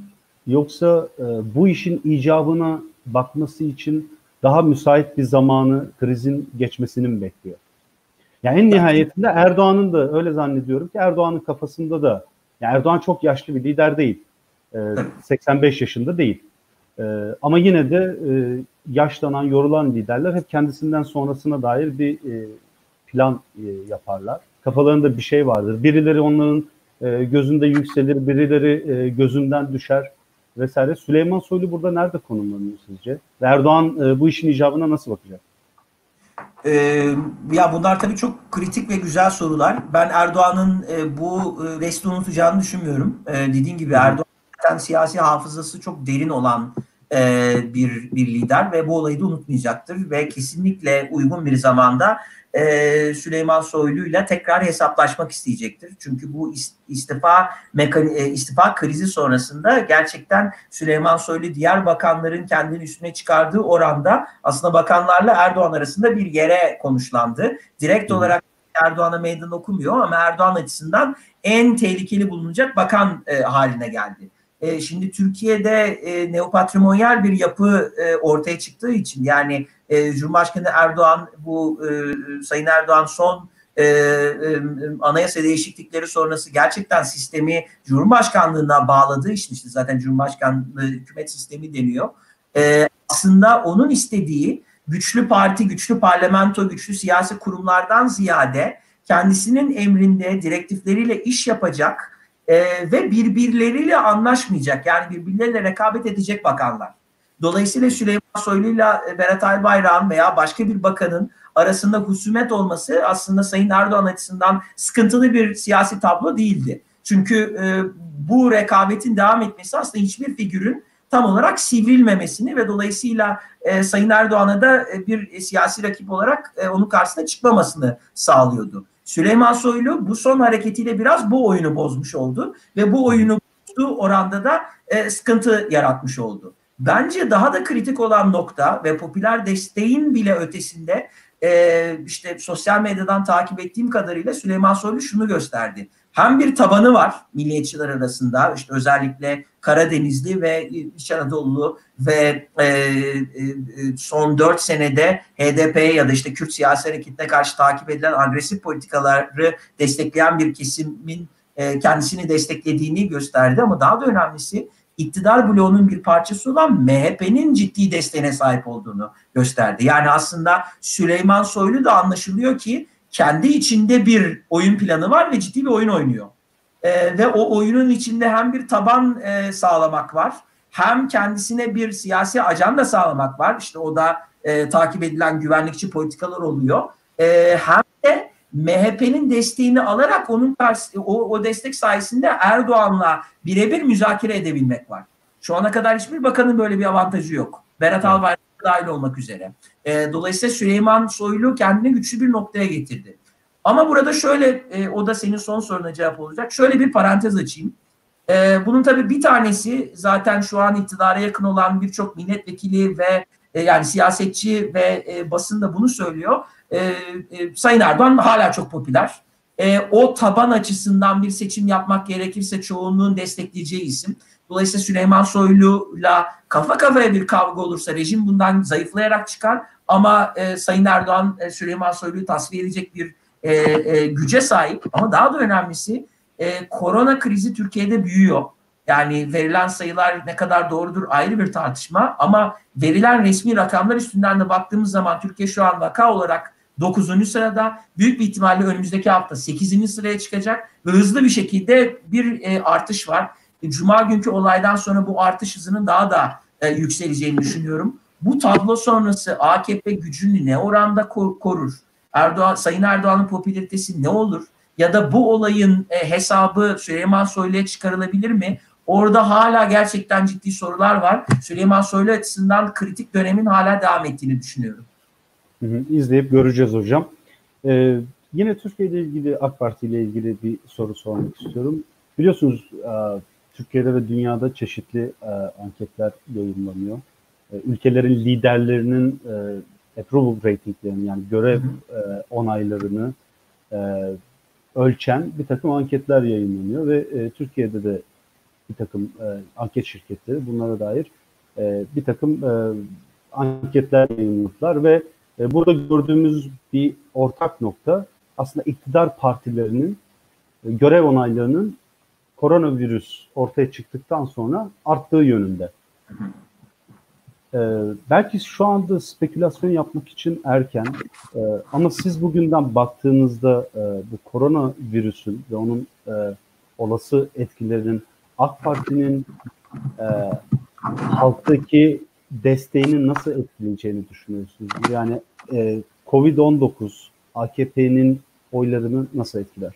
Yoksa e, bu işin icabına bakması için daha müsait bir zamanı krizin geçmesini mi bekliyor? Yani en nihayetinde Erdoğan'ın da öyle zannediyorum ki Erdoğan'ın kafasında da yani Erdoğan çok yaşlı bir lider değil. E, 85 yaşında değil. E, ama yine de e, yaşlanan, yorulan liderler hep kendisinden sonrasına dair bir e, plan e, yaparlar. Kafalarında bir şey vardır. Birileri onların gözünde yükselir, birileri gözünden düşer vesaire. Süleyman Soylu burada nerede konumlanıyor sizce? Erdoğan e, bu işin icabına nasıl bakacak? Ee, ya bunlar tabii çok kritik ve güzel sorular. Ben Erdoğan'ın e, bu e, resti unutacağını düşünmüyorum. E, dediğin gibi Erdoğan siyasi hafızası çok derin olan e, bir bir lider ve bu olayı da unutmayacaktır ve kesinlikle uygun bir zamanda e, Süleyman Soylu ile tekrar hesaplaşmak isteyecektir. Çünkü bu istifa e, istifa krizi sonrasında gerçekten Süleyman Soylu diğer bakanların kendini üstüne çıkardığı oranda aslında bakanlarla Erdoğan arasında bir yere konuşlandı. Direkt olarak Erdoğan'a meydan okumuyor ama Erdoğan açısından en tehlikeli bulunacak bakan e, haline geldi. E, şimdi Türkiye'de e, neopatrimonyal bir yapı e, ortaya çıktığı için yani e, Cumhurbaşkanı Erdoğan bu e, Sayın Erdoğan son e, e, anayasa değişiklikleri sonrası gerçekten sistemi Cumhurbaşkanlığına bağladığı için işte zaten Cumhurbaşkanlığı hükümet sistemi deniyor. Aslında onun istediği güçlü parti, güçlü parlamento, güçlü siyasi kurumlardan ziyade kendisinin emrinde direktifleriyle iş yapacak ve birbirleriyle anlaşmayacak yani birbirleriyle rekabet edecek bakanlar. Dolayısıyla Süleyman Soylu'yla Berat Albayrak'ın veya başka bir bakanın arasında husumet olması aslında Sayın Erdoğan açısından sıkıntılı bir siyasi tablo değildi. Çünkü e, bu rekabetin devam etmesi aslında hiçbir figürün tam olarak sivrilmemesini ve dolayısıyla e, Sayın Erdoğan'a da e, bir siyasi rakip olarak e, onun karşısına çıkmamasını sağlıyordu. Süleyman Soylu bu son hareketiyle biraz bu oyunu bozmuş oldu ve bu oyunu bozduğu oranda da e, sıkıntı yaratmış oldu. Bence daha da kritik olan nokta ve popüler desteğin bile ötesinde e, işte sosyal medyadan takip ettiğim kadarıyla Süleyman Soylu şunu gösterdi. Hem bir tabanı var milliyetçiler arasında işte özellikle Karadenizli ve İç Anadolu ve e, e, son dört senede HDP'ye ya da işte Kürt siyasi hareketine karşı takip edilen agresif politikaları destekleyen bir kesimin e, kendisini desteklediğini gösterdi ama daha da önemlisi iktidar bloğunun bir parçası olan MHP'nin ciddi desteğine sahip olduğunu gösterdi. Yani aslında Süleyman Soylu da anlaşılıyor ki kendi içinde bir oyun planı var ve ciddi bir oyun oynuyor. E, ve o oyunun içinde hem bir taban e, sağlamak var hem kendisine bir siyasi ajanda sağlamak var. İşte o da e, takip edilen güvenlikçi politikalar oluyor. E, hem de MHP'nin desteğini alarak onun karşı, o, o destek sayesinde Erdoğan'la birebir müzakere edebilmek var. Şu ana kadar hiçbir bakanın böyle bir avantajı yok. Berat Albayrak dahil olmak üzere. E, dolayısıyla Süleyman Soylu kendini güçlü bir noktaya getirdi. Ama burada şöyle, e, o da senin son soruna cevap olacak. Şöyle bir parantez açayım. E, bunun tabii bir tanesi zaten şu an iktidara yakın olan birçok milletvekili ve e, yani siyasetçi ve e, basın da bunu söylüyor. E, e, Sayın Erdoğan hala çok popüler. E, o taban açısından bir seçim yapmak gerekirse çoğunluğun destekleyeceği isim. Dolayısıyla Süleyman Soylu'la kafa kafaya bir kavga olursa rejim bundan zayıflayarak çıkar. Ama e, Sayın Erdoğan e, Süleyman Soylu'yu tasfiye edecek bir e, e, güce sahip. Ama daha da önemlisi e, korona krizi Türkiye'de büyüyor. Yani verilen sayılar ne kadar doğrudur ayrı bir tartışma ama verilen resmi rakamlar üstünden de baktığımız zaman Türkiye şu an vaka olarak 9. sırada büyük bir ihtimalle önümüzdeki hafta 8. sıraya çıkacak ve hızlı bir şekilde bir e, artış var. Cuma günkü olaydan sonra bu artış hızının daha da e, yükseleceğini düşünüyorum. Bu tablo sonrası AKP gücünü ne oranda korur? Erdoğan, Sayın Erdoğan'ın popülaritesi ne olur? Ya da bu olayın e, hesabı Süleyman Soylu'ya çıkarılabilir mi? Orada hala gerçekten ciddi sorular var. Süleyman Soylu açısından kritik dönemin hala devam ettiğini düşünüyorum. Hı hı, izleyip göreceğiz hocam. Ee, yine Türkiye ile ilgili AK Parti ile ilgili bir soru sormak istiyorum. Biliyorsunuz e, Türkiye'de ve dünyada çeşitli e, anketler yayınlanıyor. E, ülkelerin liderlerinin approval ratinglerini yani görev onaylarını ölçen bir takım anketler yayınlanıyor ve Türkiye'de de bir takım anket şirketleri bunlara dair bir takım anketler yayınladılar ve e, burada gördüğümüz bir ortak nokta aslında iktidar partilerinin e, görev onaylarının koronavirüs ortaya çıktıktan sonra arttığı yönünde. Ee, belki şu anda spekülasyon yapmak için erken ee, ama siz bugünden baktığınızda e, bu koronavirüsün ve onun e, olası etkilerinin AK Parti'nin e, halktaki desteğini nasıl etkileyeceğini düşünüyorsunuz? Yani e, Covid-19 AKP'nin oylarını nasıl etkiler?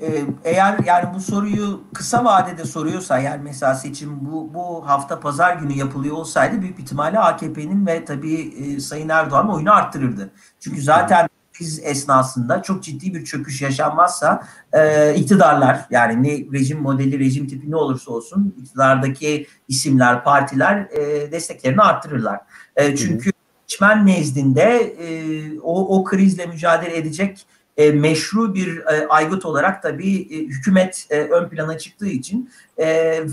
Ee, eğer yani bu soruyu kısa vadede soruyorsa yani mesela seçim bu, bu hafta pazar günü yapılıyor olsaydı büyük ihtimalle AKP'nin ve tabii e, Sayın Erdoğan oyunu arttırırdı. Çünkü zaten kriz esnasında çok ciddi bir çöküş yaşanmazsa e, iktidarlar yani ne rejim modeli, rejim tipi ne olursa olsun iktidardaki isimler, partiler e, desteklerini arttırırlar. E, çünkü seçmen nezdinde e, o, o krizle mücadele edecek e, meşru bir e, aygıt olarak tabii e, hükümet e, ön plana çıktığı için e,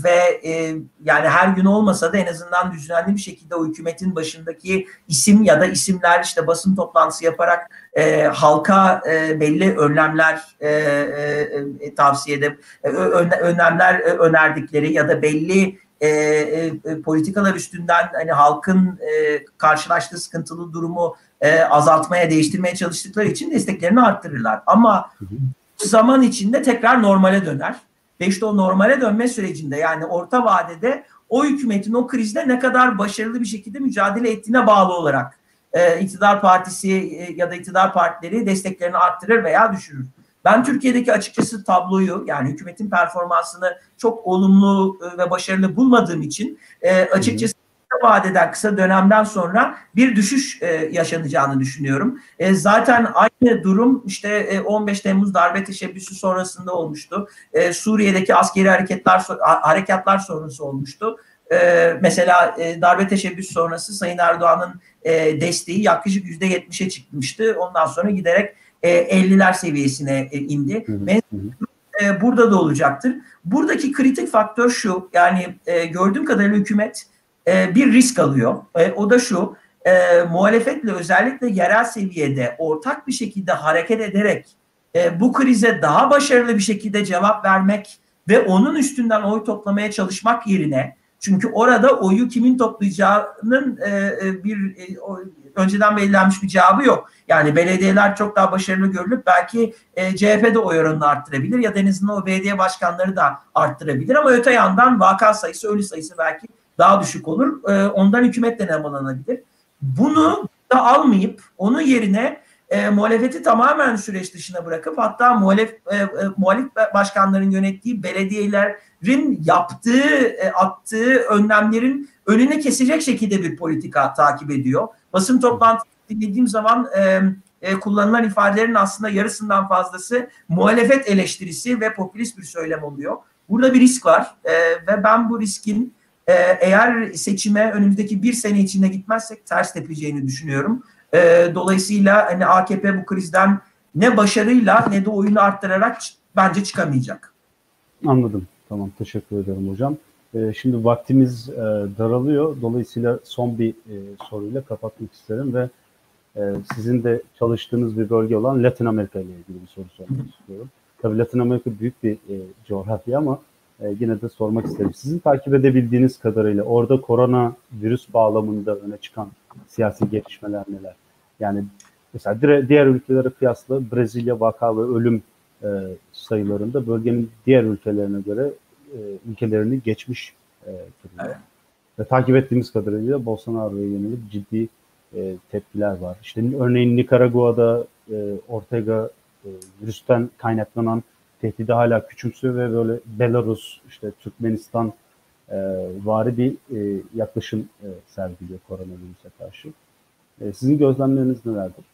ve e, yani her gün olmasa da en azından düzenli bir şekilde o hükümetin başındaki isim ya da isimler işte basın toplantısı yaparak e, halka e, belli önlemler e, e, e, tavsiye edip e, önlemler e, önerdikleri ya da belli e, e, e, politikalar üstünden hani halkın e, karşılaştığı sıkıntılı durumu e, azaltmaya, değiştirmeye çalıştıkları için desteklerini arttırırlar. Ama zaman içinde tekrar normale döner. Ve işte o normale dönme sürecinde yani orta vadede o hükümetin o krizde ne kadar başarılı bir şekilde mücadele ettiğine bağlı olarak e, iktidar partisi e, ya da iktidar partileri desteklerini arttırır veya düşürür. Ben Türkiye'deki açıkçası tabloyu yani hükümetin performansını çok olumlu e, ve başarılı bulmadığım için e, açıkçası kısa vadeden kısa dönemden sonra bir düşüş e, yaşanacağını düşünüyorum. E, zaten aynı durum işte e, 15 Temmuz darbe teşebbüsü sonrasında olmuştu. E, Suriye'deki askeri hareketler harekatlar sonrası olmuştu. E, mesela e, darbe teşebbüsü sonrası Sayın Erdoğan'ın e, desteği yaklaşık %70'e çıkmıştı. Ondan sonra giderek e, 50'ler seviyesine e, indi. Hı e, burada da olacaktır. Buradaki kritik faktör şu yani e, gördüğüm kadarıyla hükümet e, bir risk alıyor. E, o da şu e, muhalefetle özellikle yerel seviyede ortak bir şekilde hareket ederek e, bu krize daha başarılı bir şekilde cevap vermek ve onun üstünden oy toplamaya çalışmak yerine çünkü orada oyu kimin toplayacağının e, e bir e, o, önceden belirlenmiş bir cevabı yok. Yani belediyeler çok daha başarılı görülüp belki e, CHP de oy oranını arttırabilir ya da en azından o belediye başkanları da arttırabilir ama öte yandan vaka sayısı, ölü sayısı belki daha düşük olur. E, ondan hükümet de nemalanabilir. Bunu da almayıp onun yerine e, muhalefeti tamamen süreç dışına bırakıp hatta muhalef, e, e, muhalif başkanların yönettiği belediyelerin yaptığı, e, attığı önlemlerin önüne kesecek şekilde bir politika takip ediyor. Basın toplantısı dinlediğim zaman e, e, kullanılan ifadelerin aslında yarısından fazlası muhalefet eleştirisi ve popülist bir söylem oluyor. Burada bir risk var e, ve ben bu riskin e, eğer seçime önümüzdeki bir sene içinde gitmezsek ters tepeceğini düşünüyorum. E, dolayısıyla hani AKP bu krizden ne başarıyla ne de oyunu arttırarak bence çıkamayacak. Anladım. Tamam teşekkür ederim hocam. Ee, şimdi vaktimiz e, daralıyor. Dolayısıyla son bir e, soruyla kapatmak isterim ve e, sizin de çalıştığınız bir bölge olan Latin Amerika ile ilgili bir soru sormak istiyorum. Tabii Latin Amerika büyük bir coğrafya ama yine de sormak isterim. Sizin takip edebildiğiniz kadarıyla orada korona virüs bağlamında öne çıkan siyasi gelişmeler neler? Yani mesela diğer ülkelere kıyasla Brezilya vaka ve ölüm sayılarında bölgenin diğer ülkelerine göre e, ülkelerini geçmiş e, durumda. Evet. Ve takip ettiğimiz kadarıyla Bolsonaro'ya yönelik ciddi e, tepkiler var. İşte örneğin Nikaragua'da e, Ortega e, virüsten kaynaklanan tehdidi hala küçümsüyor ve böyle Belarus, işte Türkmenistan e, vari bir e, yaklaşım e, sergiliyor koronavirüse karşı. E, sizin gözlemleriniz nelerdir?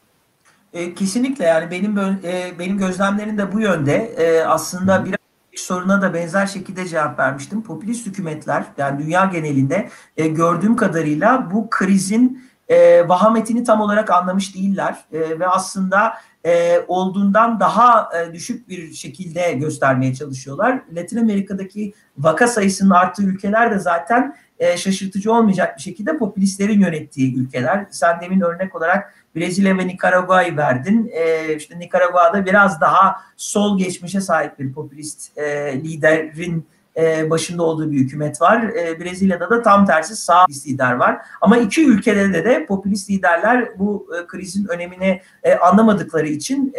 E, kesinlikle yani benim e, benim gözlemlerim de bu yönde. E, aslında biraz soruna da benzer şekilde cevap vermiştim. Popülist hükümetler yani dünya genelinde e, gördüğüm kadarıyla bu krizin e, vahametini tam olarak anlamış değiller e, ve aslında e, olduğundan daha e, düşük bir şekilde göstermeye çalışıyorlar. Latin Amerika'daki vaka sayısının arttığı ülkeler de zaten e, şaşırtıcı olmayacak bir şekilde popülistlerin yönettiği ülkeler. Sen demin örnek olarak Brezilya ve Nikaragua'yı verdin. E, işte Nikaragua'da biraz daha sol geçmişe sahip bir popülist e, liderin e, başında olduğu bir hükümet var. E, Brezilya'da da tam tersi sağ lider var. Ama iki ülkede de, de popülist liderler bu e, krizin önemini anlamadıkları için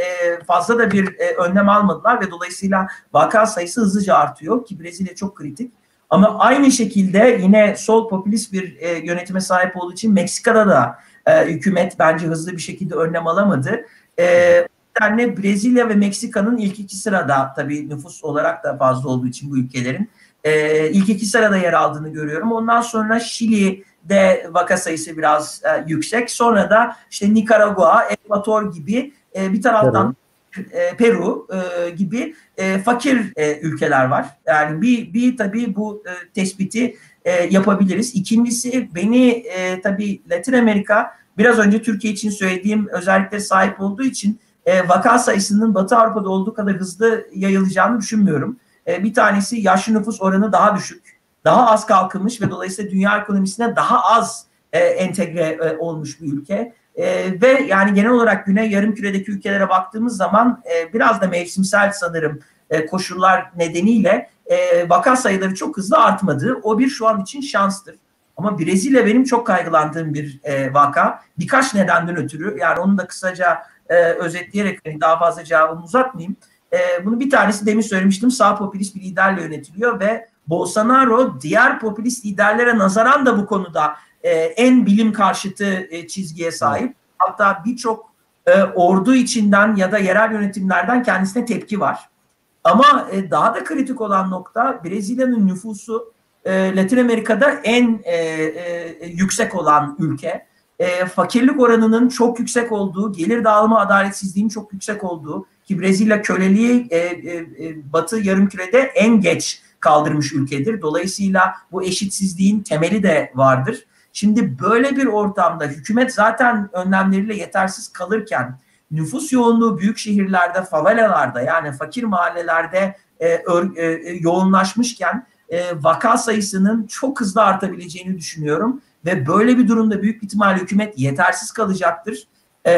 fazla da bir önlem almadılar ve dolayısıyla vaka sayısı hızlıca artıyor ki Brezilya çok kritik. Ama aynı şekilde yine sol popülist bir yönetime sahip olduğu için Meksika'da da hükümet bence hızlı bir şekilde önlem alamadı. Nedenle Brezilya ve Meksika'nın ilk iki sırada tabii nüfus olarak da fazla olduğu için bu ülkelerin e, ilk iki sırada yer aldığını görüyorum. Ondan sonra Şili'de vaka sayısı biraz e, yüksek. Sonra da işte Nikaragua, Ekvator gibi e, bir taraftan e, Peru e, gibi e, fakir e, ülkeler var. Yani bir, bir tabii bu e, tespiti e, yapabiliriz. İkincisi beni e, tabii Latin Amerika biraz önce Türkiye için söylediğim özellikle sahip olduğu için e, vaka sayısının Batı Avrupa'da olduğu kadar hızlı yayılacağını düşünmüyorum. E, bir tanesi yaşlı nüfus oranı daha düşük, daha az kalkınmış ve dolayısıyla dünya ekonomisine daha az e, entegre e, olmuş bir ülke. E, ve yani genel olarak Güney Yarımküre'deki ülkelere baktığımız zaman e, biraz da mevsimsel sanırım e, koşullar nedeniyle e, vaka sayıları çok hızlı artmadı. O bir şu an için şanstır. Ama Brezilya benim çok kaygılandığım bir e, vaka. Birkaç nedenden ötürü yani onu da kısaca e, özetleyerek hani daha fazla cevabımı uzatmayayım. E, bunu bir tanesi demin söylemiştim sağ popülist bir liderle yönetiliyor ve Bolsonaro diğer popülist liderlere nazaran da bu konuda e, en bilim karşıtı e, çizgiye sahip. Hatta birçok e, ordu içinden ya da yerel yönetimlerden kendisine tepki var. Ama e, daha da kritik olan nokta Brezilya'nın nüfusu e, Latin Amerika'da en e, e, yüksek olan ülke. E, fakirlik oranının çok yüksek olduğu, gelir dağılımı adaletsizliğinin çok yüksek olduğu ki Brezilya köleliği e, e, e, Batı yarımkürede en geç kaldırmış ülkedir. Dolayısıyla bu eşitsizliğin temeli de vardır. Şimdi böyle bir ortamda hükümet zaten önlemleriyle yetersiz kalırken nüfus yoğunluğu büyük şehirlerde, favelalarda yani fakir mahallelerde e, e, e, yoğunlaşmışken e, vaka sayısının çok hızlı artabileceğini düşünüyorum. Ve böyle bir durumda büyük ihtimalle hükümet yetersiz kalacaktır. E,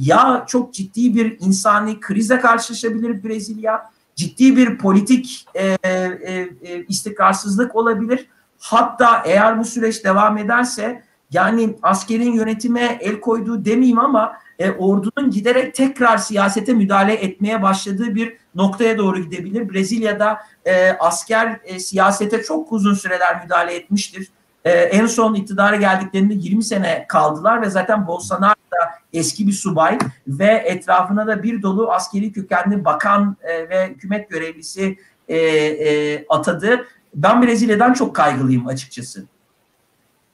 ya çok ciddi bir insani krize karşılaşabilir Brezilya, ciddi bir politik e, e, e, istikrarsızlık olabilir. Hatta eğer bu süreç devam ederse yani askerin yönetime el koyduğu demeyeyim ama e, ordunun giderek tekrar siyasete müdahale etmeye başladığı bir noktaya doğru gidebilir. Brezilya'da e, asker e, siyasete çok uzun süreler müdahale etmiştir. E, en son iktidara geldiklerinde 20 sene kaldılar ve zaten Bolsonaro da eski bir subay ve etrafına da bir dolu askeri kökenli bakan e, ve hükümet görevlisi e, e, atadı. Ben Brezilya'dan çok kaygılıyım açıkçası.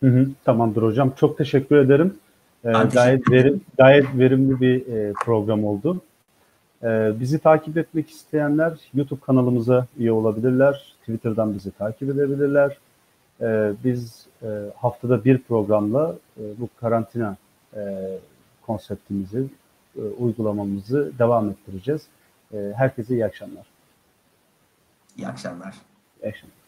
Hı hı, tamamdır hocam. Çok teşekkür ederim. Ee, gayet verim, gayet verimli bir e, program oldu. Ee, bizi takip etmek isteyenler YouTube kanalımıza üye olabilirler. Twitter'dan bizi takip edebilirler. e, biz e, haftada bir programla e, bu karantina e, konseptimizi, e, uygulamamızı devam ettireceğiz. E, herkese iyi akşamlar. İyi akşamlar. İyi akşamlar.